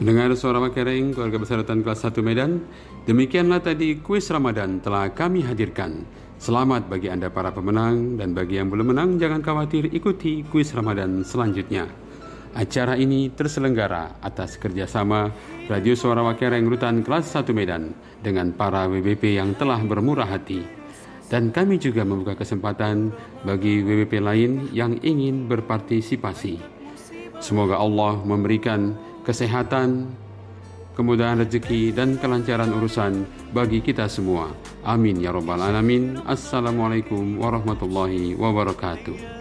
Mendengar suara Makereng, keluarga besar Rutan kelas 1 Medan, demikianlah tadi kuis Ramadan telah kami hadirkan. Selamat bagi Anda para pemenang dan bagi yang belum menang jangan khawatir ikuti kuis Ramadan selanjutnya. Acara ini terselenggara atas kerjasama Radio Suara Wakereng Rutan kelas 1 Medan dengan para WBP yang telah bermurah hati. Dan kami juga membuka kesempatan bagi WBP lain yang ingin berpartisipasi. Semoga Allah memberikan kesehatan, kemudahan rezeki dan kelancaran urusan bagi kita semua. Amin ya rabbal alamin. Assalamualaikum warahmatullahi wabarakatuh.